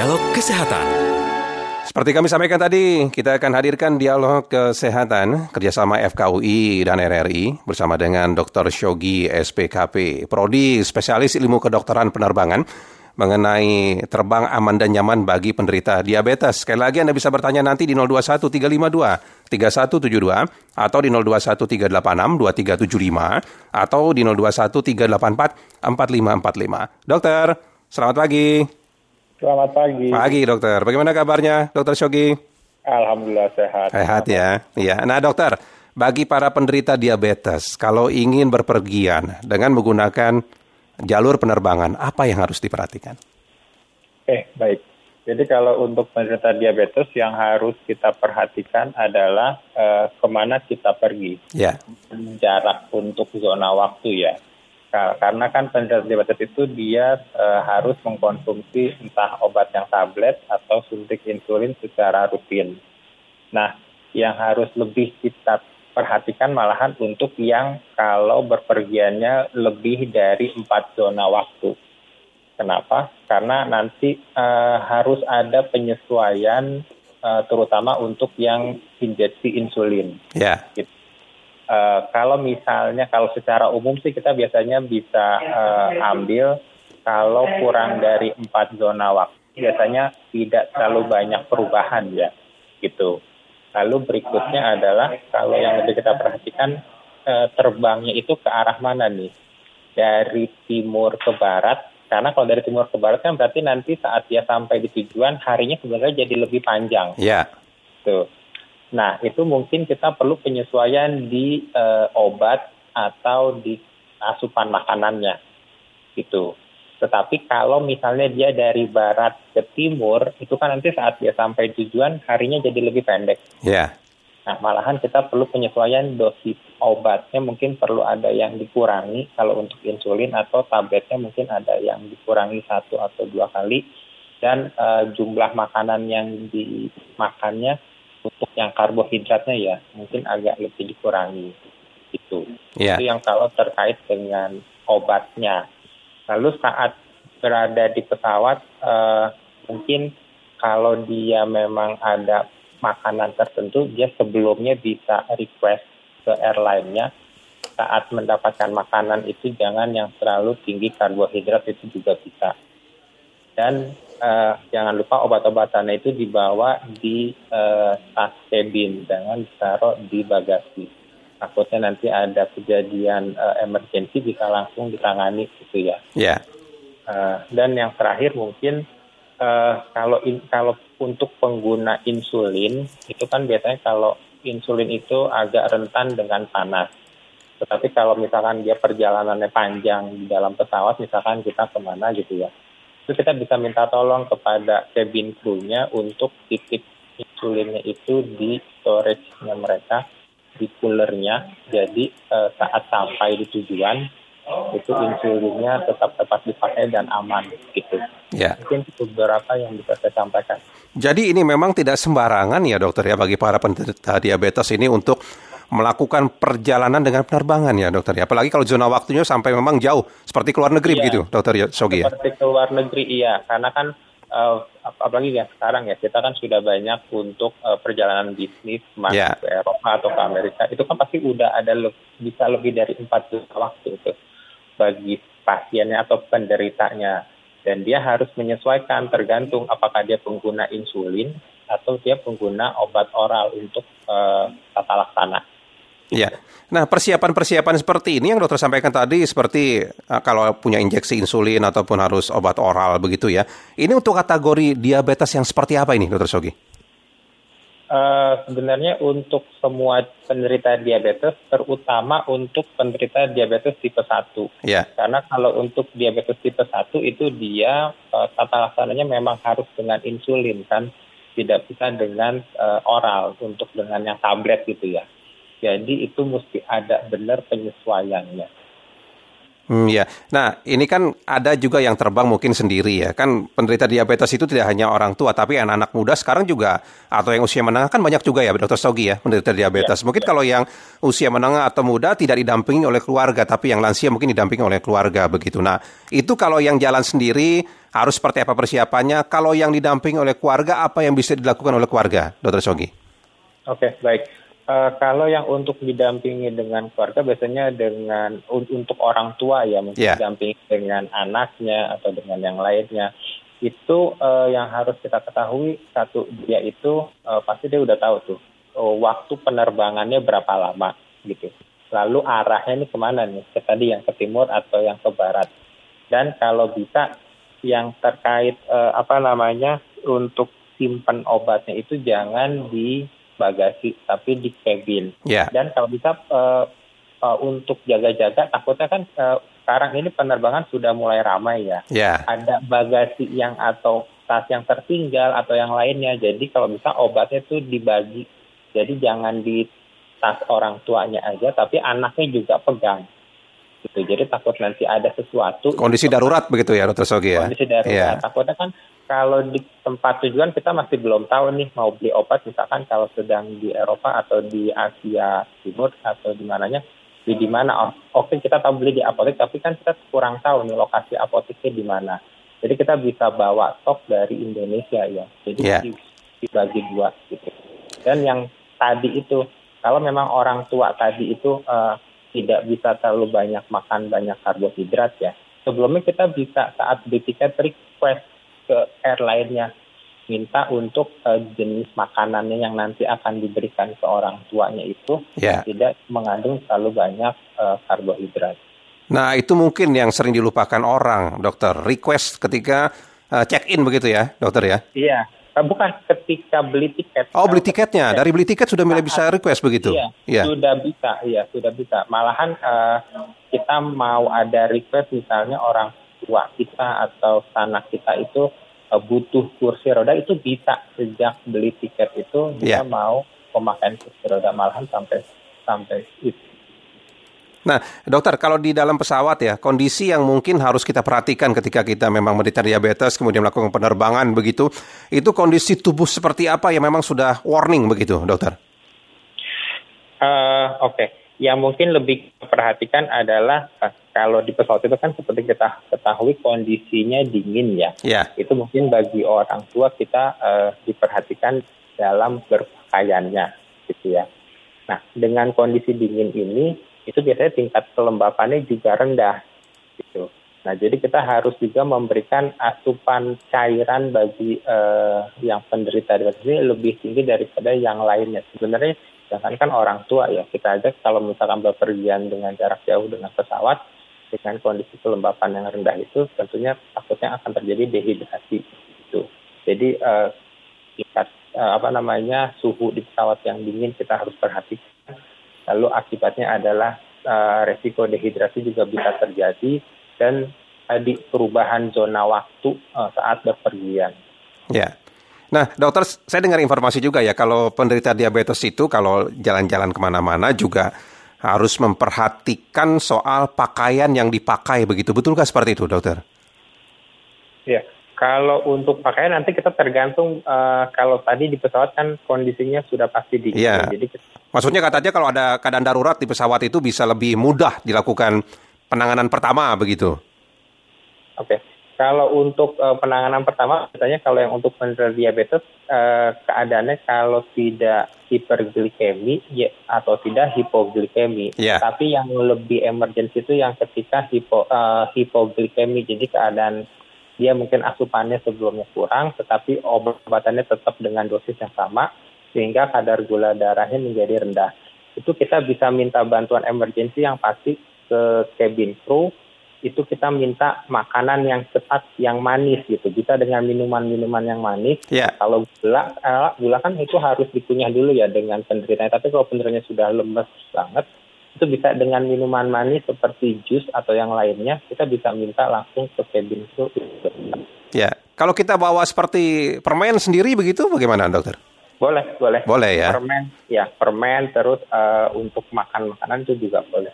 Dialog Kesehatan. Seperti kami sampaikan tadi, kita akan hadirkan dialog kesehatan kerjasama FKUI dan RRI bersama dengan Dr. Shogi SPKP, Prodi Spesialis Ilmu Kedokteran Penerbangan mengenai terbang aman dan nyaman bagi penderita diabetes. Sekali lagi Anda bisa bertanya nanti di 021352 3172 atau di 021386 2375 atau di 021384 4545. Dokter, selamat pagi. Selamat pagi. Pagi dokter, bagaimana kabarnya dokter Shogi? Alhamdulillah sehat. Sehat ya. Iya. Nah dokter, bagi para penderita diabetes, kalau ingin berpergian dengan menggunakan jalur penerbangan, apa yang harus diperhatikan? Oke, baik. Jadi kalau untuk penderita diabetes yang harus kita perhatikan adalah eh, ke mana kita pergi. Ya. Jarak untuk zona waktu ya. Karena kan penderita diabetes itu dia uh, harus mengkonsumsi entah obat yang tablet atau suntik insulin secara rutin. Nah, yang harus lebih kita perhatikan malahan untuk yang kalau berpergiannya lebih dari empat zona waktu. Kenapa? Karena nanti uh, harus ada penyesuaian uh, terutama untuk yang injeksi insulin. Ya. Yeah. Gitu uh, kalau misalnya kalau secara umum sih kita biasanya bisa uh, ambil kalau kurang dari empat zona waktu biasanya tidak terlalu banyak perubahan ya gitu. Lalu berikutnya adalah kalau yang lebih kita perhatikan uh, terbangnya itu ke arah mana nih? Dari timur ke barat karena kalau dari timur ke barat kan berarti nanti saat dia sampai di tujuan harinya sebenarnya jadi lebih panjang. Iya. Yeah. Tuh. Nah, itu mungkin kita perlu penyesuaian di uh, obat atau di asupan makanannya. Gitu. Tetapi kalau misalnya dia dari barat ke timur, itu kan nanti saat dia sampai tujuan harinya jadi lebih pendek. Ya. Yeah. Nah, malahan kita perlu penyesuaian dosis obatnya mungkin perlu ada yang dikurangi kalau untuk insulin atau tabletnya mungkin ada yang dikurangi satu atau dua kali dan uh, jumlah makanan yang dimakannya untuk yang karbohidratnya ya mungkin agak lebih dikurangi itu yeah. itu yang kalau terkait dengan obatnya. Lalu saat berada di pesawat uh, mungkin kalau dia memang ada makanan tertentu dia sebelumnya bisa request ke airline-nya. Saat mendapatkan makanan itu jangan yang terlalu tinggi karbohidrat itu juga bisa dan uh, jangan lupa obat-obatannya itu dibawa di uh, tas cabin, jangan ditaruh di bagasi. Takutnya nanti ada kejadian uh, emergensi bisa langsung ditangani gitu ya. Yeah. Uh, dan yang terakhir mungkin uh, kalau in, kalau untuk pengguna insulin itu kan biasanya kalau insulin itu agak rentan dengan panas. Tetapi kalau misalkan dia perjalanannya panjang di dalam pesawat, misalkan kita ke mana gitu ya, itu kita bisa minta tolong kepada cabin crew-nya untuk titip insulinnya itu di storage-nya mereka di coolernya jadi uh, saat sampai di tujuan itu insulinnya tetap dapat dipakai dan aman gitu. Ya. Mungkin beberapa yang bisa saya sampaikan. Jadi ini memang tidak sembarangan ya dokter ya bagi para penderita diabetes ini untuk melakukan perjalanan dengan penerbangan ya dokter ya. Apalagi kalau zona waktunya sampai memang jauh seperti keluar negeri iya, begitu dokter ya Sogi ya. Seperti keluar negeri iya karena kan uh, apalagi ya sekarang ya kita kan sudah banyak untuk uh, perjalanan bisnis masuk yeah. ke Eropa atau ke Amerika itu kan pasti udah ada le bisa lebih dari empat zona waktu itu bagi pasiennya atau penderitanya dan dia harus menyesuaikan tergantung apakah dia pengguna insulin atau dia pengguna obat oral untuk uh, tata laksana. Ya. Nah, persiapan-persiapan seperti ini yang dokter sampaikan tadi seperti uh, kalau punya injeksi insulin ataupun harus obat oral begitu ya. Ini untuk kategori diabetes yang seperti apa ini, dokter Sogi? Uh, sebenarnya untuk semua penderita diabetes, terutama untuk penderita diabetes tipe 1. Yeah. Karena kalau untuk diabetes tipe 1 itu dia uh, tata laksananya memang harus dengan insulin kan, tidak bisa dengan uh, oral untuk dengan yang tablet gitu ya. Jadi itu mesti ada benar penyesuaiannya. Hmm, ya. Nah, ini kan ada juga yang terbang mungkin sendiri ya. Kan penderita diabetes itu tidak hanya orang tua, tapi anak-anak muda sekarang juga atau yang usia menengah kan banyak juga ya, Dokter Sogi ya, penderita diabetes. Ya, mungkin ya. kalau yang usia menengah atau muda tidak didampingi oleh keluarga, tapi yang lansia mungkin didampingi oleh keluarga begitu. Nah, itu kalau yang jalan sendiri harus seperti apa persiapannya? Kalau yang didampingi oleh keluarga, apa yang bisa dilakukan oleh keluarga, Dokter Sogi? Oke, baik. Uh, kalau yang untuk didampingi dengan keluarga biasanya dengan untuk orang tua ya mungkin yeah. didampingi dengan anaknya atau dengan yang lainnya. Itu uh, yang harus kita ketahui satu dia itu uh, pasti dia udah tahu tuh uh, waktu penerbangannya berapa lama gitu. Lalu arahnya ini ke mana nih? Ke tadi yang ke timur atau yang ke barat? Dan kalau bisa yang terkait uh, apa namanya untuk simpan obatnya itu jangan di bagasi tapi di cabin. Yeah. Dan kalau bisa uh, uh, untuk jaga-jaga takutnya kan uh, sekarang ini penerbangan sudah mulai ramai ya. Yeah. Ada bagasi yang atau tas yang tertinggal atau yang lainnya. Jadi kalau bisa obatnya itu dibagi. Jadi jangan di tas orang tuanya aja tapi anaknya juga pegang gitu. Jadi takut nanti ada sesuatu. Kondisi darurat begitu ya, Dokter Sogi ya. Kondisi darurat. Yeah. Takutnya kan kalau di tempat tujuan kita masih belum tahu nih mau beli obat misalkan kalau sedang di Eropa atau di Asia Timur atau di mananya di di mana. Oh, oke kita tahu beli di apotek tapi kan kita kurang tahu nih lokasi apoteknya di mana. Jadi kita bisa bawa stok dari Indonesia ya. Jadi yeah. dibagi dua gitu. Dan yang tadi itu kalau memang orang tua tadi itu uh, tidak bisa terlalu banyak makan banyak karbohidrat ya sebelumnya kita bisa saat beli tiket request ke airline-nya minta untuk uh, jenis makanannya yang nanti akan diberikan ke orang tuanya itu yeah. tidak mengandung terlalu banyak uh, karbohidrat. Nah itu mungkin yang sering dilupakan orang, dokter. Request ketika uh, check in begitu ya, dokter ya? Iya, bukan ketika beli tiket. Oh beli tiketnya, dari beli tiket sudah mulai bisa request begitu? Iya, yeah. sudah bisa, iya sudah bisa. Malahan uh, kita mau ada request misalnya orang tua kita atau sanak kita itu uh, butuh kursi roda itu bisa sejak beli tiket itu dia yeah. mau pemakaian kursi roda malahan sampai sampai itu. Nah, dokter, kalau di dalam pesawat ya, kondisi yang mungkin harus kita perhatikan ketika kita memang menderita diabetes, kemudian melakukan penerbangan begitu, itu kondisi tubuh seperti apa yang memang sudah warning begitu, dokter? Uh, Oke, okay yang mungkin lebih perhatikan adalah eh, kalau di pesawat itu kan seperti kita ketahui kondisinya dingin ya. Yeah. Itu mungkin bagi orang tua kita uh, diperhatikan dalam berpakaiannya gitu ya. Nah, dengan kondisi dingin ini itu biasanya tingkat kelembapannya juga rendah gitu. Nah, jadi kita harus juga memberikan asupan cairan bagi uh, yang penderita diabetes ini lebih tinggi daripada yang lainnya. Sebenarnya Jangankan orang tua ya, kita aja kalau misalkan berpergian dengan jarak jauh dengan pesawat, dengan kondisi kelembapan yang rendah itu tentunya takutnya akan terjadi dehidrasi itu. Jadi uh, tingkat uh, apa namanya suhu di pesawat yang dingin kita harus perhatikan. Lalu akibatnya adalah uh, resiko dehidrasi juga bisa terjadi dan tadi perubahan zona waktu uh, saat berpergian. Ya. Nah, dokter, saya dengar informasi juga ya, kalau penderita diabetes itu kalau jalan-jalan ke mana-mana juga harus memperhatikan soal pakaian yang dipakai begitu. Betulkah seperti itu, dokter? Ya, kalau untuk pakaian nanti kita tergantung uh, kalau tadi di pesawat kan kondisinya sudah pasti dingin. Ya. Jadi maksudnya katanya kalau ada keadaan darurat di pesawat itu bisa lebih mudah dilakukan penanganan pertama begitu. Oke. Kalau untuk uh, penanganan pertama, biasanya kalau yang untuk penderita diabetes, uh, keadaannya kalau tidak hiperglikemi ya, atau tidak hipoglikemi. Yeah. Tapi yang lebih emergensi itu yang ketika hipo, uh, hipoglikemi, jadi keadaan dia mungkin asupannya sebelumnya kurang, tetapi obat-obatannya tetap dengan dosis yang sama, sehingga kadar gula darahnya menjadi rendah. Itu kita bisa minta bantuan emergensi yang pasti ke cabin crew itu kita minta makanan yang cepat, yang manis gitu. Bisa dengan minuman-minuman yang manis. Yeah. Kalau gula, eh, gula kan itu harus dikunyah dulu ya dengan penderitanya. Tapi kalau penderitanya sudah lemes banget, itu bisa dengan minuman manis seperti jus atau yang lainnya. Kita bisa minta langsung ke cabin crew. Ya, kalau kita bawa seperti permen sendiri begitu, bagaimana dokter? Boleh, boleh. Boleh ya. Permen, ya permen terus uh, untuk makan makanan itu juga boleh.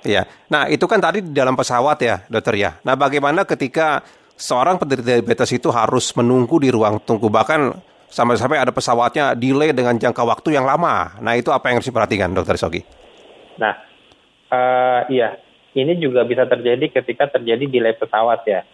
Iya. Nah, itu kan tadi di dalam pesawat ya, dokter ya. Nah, bagaimana ketika seorang penderita diabetes itu harus menunggu di ruang tunggu bahkan sampai-sampai ada pesawatnya delay dengan jangka waktu yang lama. Nah, itu apa yang harus diperhatikan, dokter Sogi? Nah, uh, iya. Ini juga bisa terjadi ketika terjadi delay pesawat ya.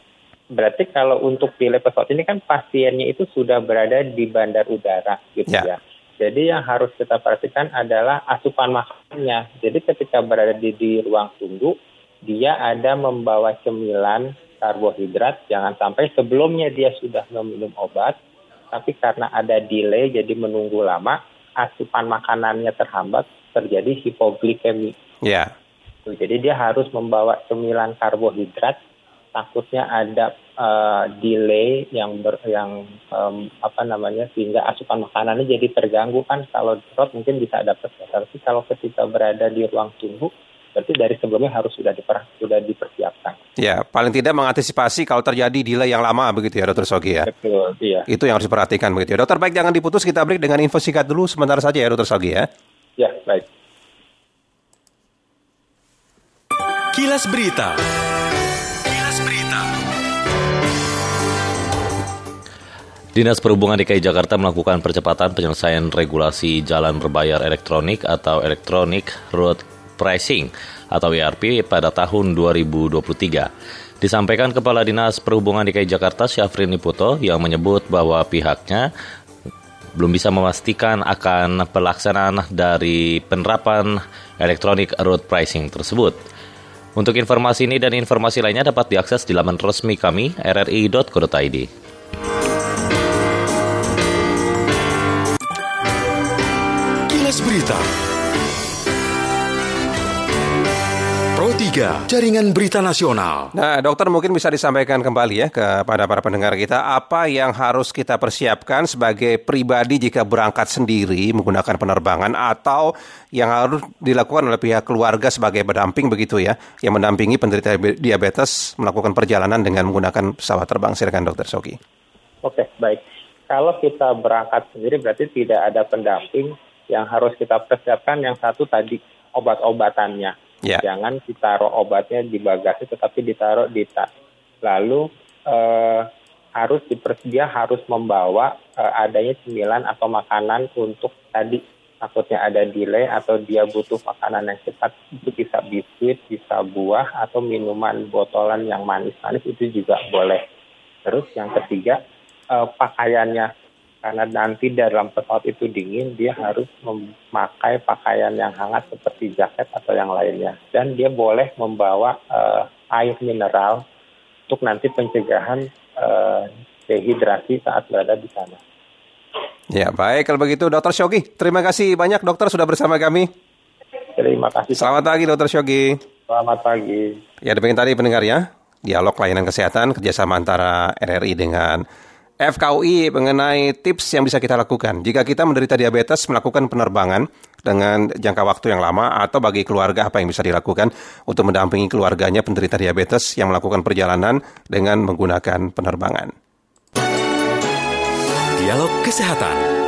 Berarti kalau untuk delay pesawat ini kan pasiennya itu sudah berada di bandar udara gitu ya. ya. Jadi yang harus kita perhatikan adalah asupan makannya. Jadi ketika berada di, di ruang tunggu, dia ada membawa cemilan karbohidrat. Jangan sampai sebelumnya dia sudah meminum obat, tapi karena ada delay jadi menunggu lama, asupan makanannya terhambat, terjadi hipoglikemi. Ya. Yeah. Jadi dia harus membawa cemilan karbohidrat takutnya ada uh, delay yang ber, yang um, apa namanya sehingga asupan makanannya jadi terganggu kan kalau perut mungkin bisa dapat ya. tapi kalau ketika berada di ruang tunggu berarti dari sebelumnya harus sudah diper, sudah dipersiapkan. Ya, paling tidak mengantisipasi kalau terjadi delay yang lama begitu ya, Dokter Sogi ya. Betul, iya. Itu yang harus diperhatikan begitu ya. Dokter baik jangan diputus kita break dengan info singkat dulu sebentar saja ya, Dokter Sogi ya. Ya, baik. Kilas Berita. Dinas Perhubungan DKI Jakarta melakukan percepatan penyelesaian regulasi jalan berbayar elektronik atau Electronic Road Pricing atau ERP pada tahun 2023. Disampaikan Kepala Dinas Perhubungan DKI Jakarta Syafrin Liputo yang menyebut bahwa pihaknya belum bisa memastikan akan pelaksanaan dari penerapan Electronic Road Pricing tersebut. Untuk informasi ini dan informasi lainnya dapat diakses di laman resmi kami rri.co.id. Berita. Pro 3, Jaringan Berita Nasional. Nah, dokter mungkin bisa disampaikan kembali ya kepada para pendengar kita apa yang harus kita persiapkan sebagai pribadi jika berangkat sendiri menggunakan penerbangan atau yang harus dilakukan oleh pihak keluarga sebagai pendamping begitu ya, yang mendampingi penderita diabetes melakukan perjalanan dengan menggunakan pesawat terbang. Silakan Dokter Soki. Oke, baik. Kalau kita berangkat sendiri berarti tidak ada pendamping yang harus kita persiapkan yang satu tadi obat-obatannya. Yeah. Jangan ditaruh obatnya di bagasi tetapi ditaruh di tas. Lalu eh, harus dipersedia harus membawa eh, adanya cemilan atau makanan untuk tadi takutnya ada delay atau dia butuh makanan yang cepat itu bisa biskuit, bisa buah atau minuman botolan yang manis-manis itu juga boleh. Terus yang ketiga eh, pakaiannya karena nanti dalam pesawat itu dingin, dia harus memakai pakaian yang hangat seperti jaket atau yang lainnya. Dan dia boleh membawa uh, air mineral untuk nanti pencegahan uh, dehidrasi saat berada di sana. Ya, baik kalau begitu Dokter Syogi. Terima kasih banyak dokter sudah bersama kami. Terima kasih. Selamat pagi Dokter Syogi. Selamat pagi. Ya, demikian tadi pendengar ya. Dialog layanan kesehatan kerjasama antara RRI dengan FKUI mengenai tips yang bisa kita lakukan jika kita menderita diabetes melakukan penerbangan dengan jangka waktu yang lama atau bagi keluarga apa yang bisa dilakukan untuk mendampingi keluarganya penderita diabetes yang melakukan perjalanan dengan menggunakan penerbangan. Dialog Kesehatan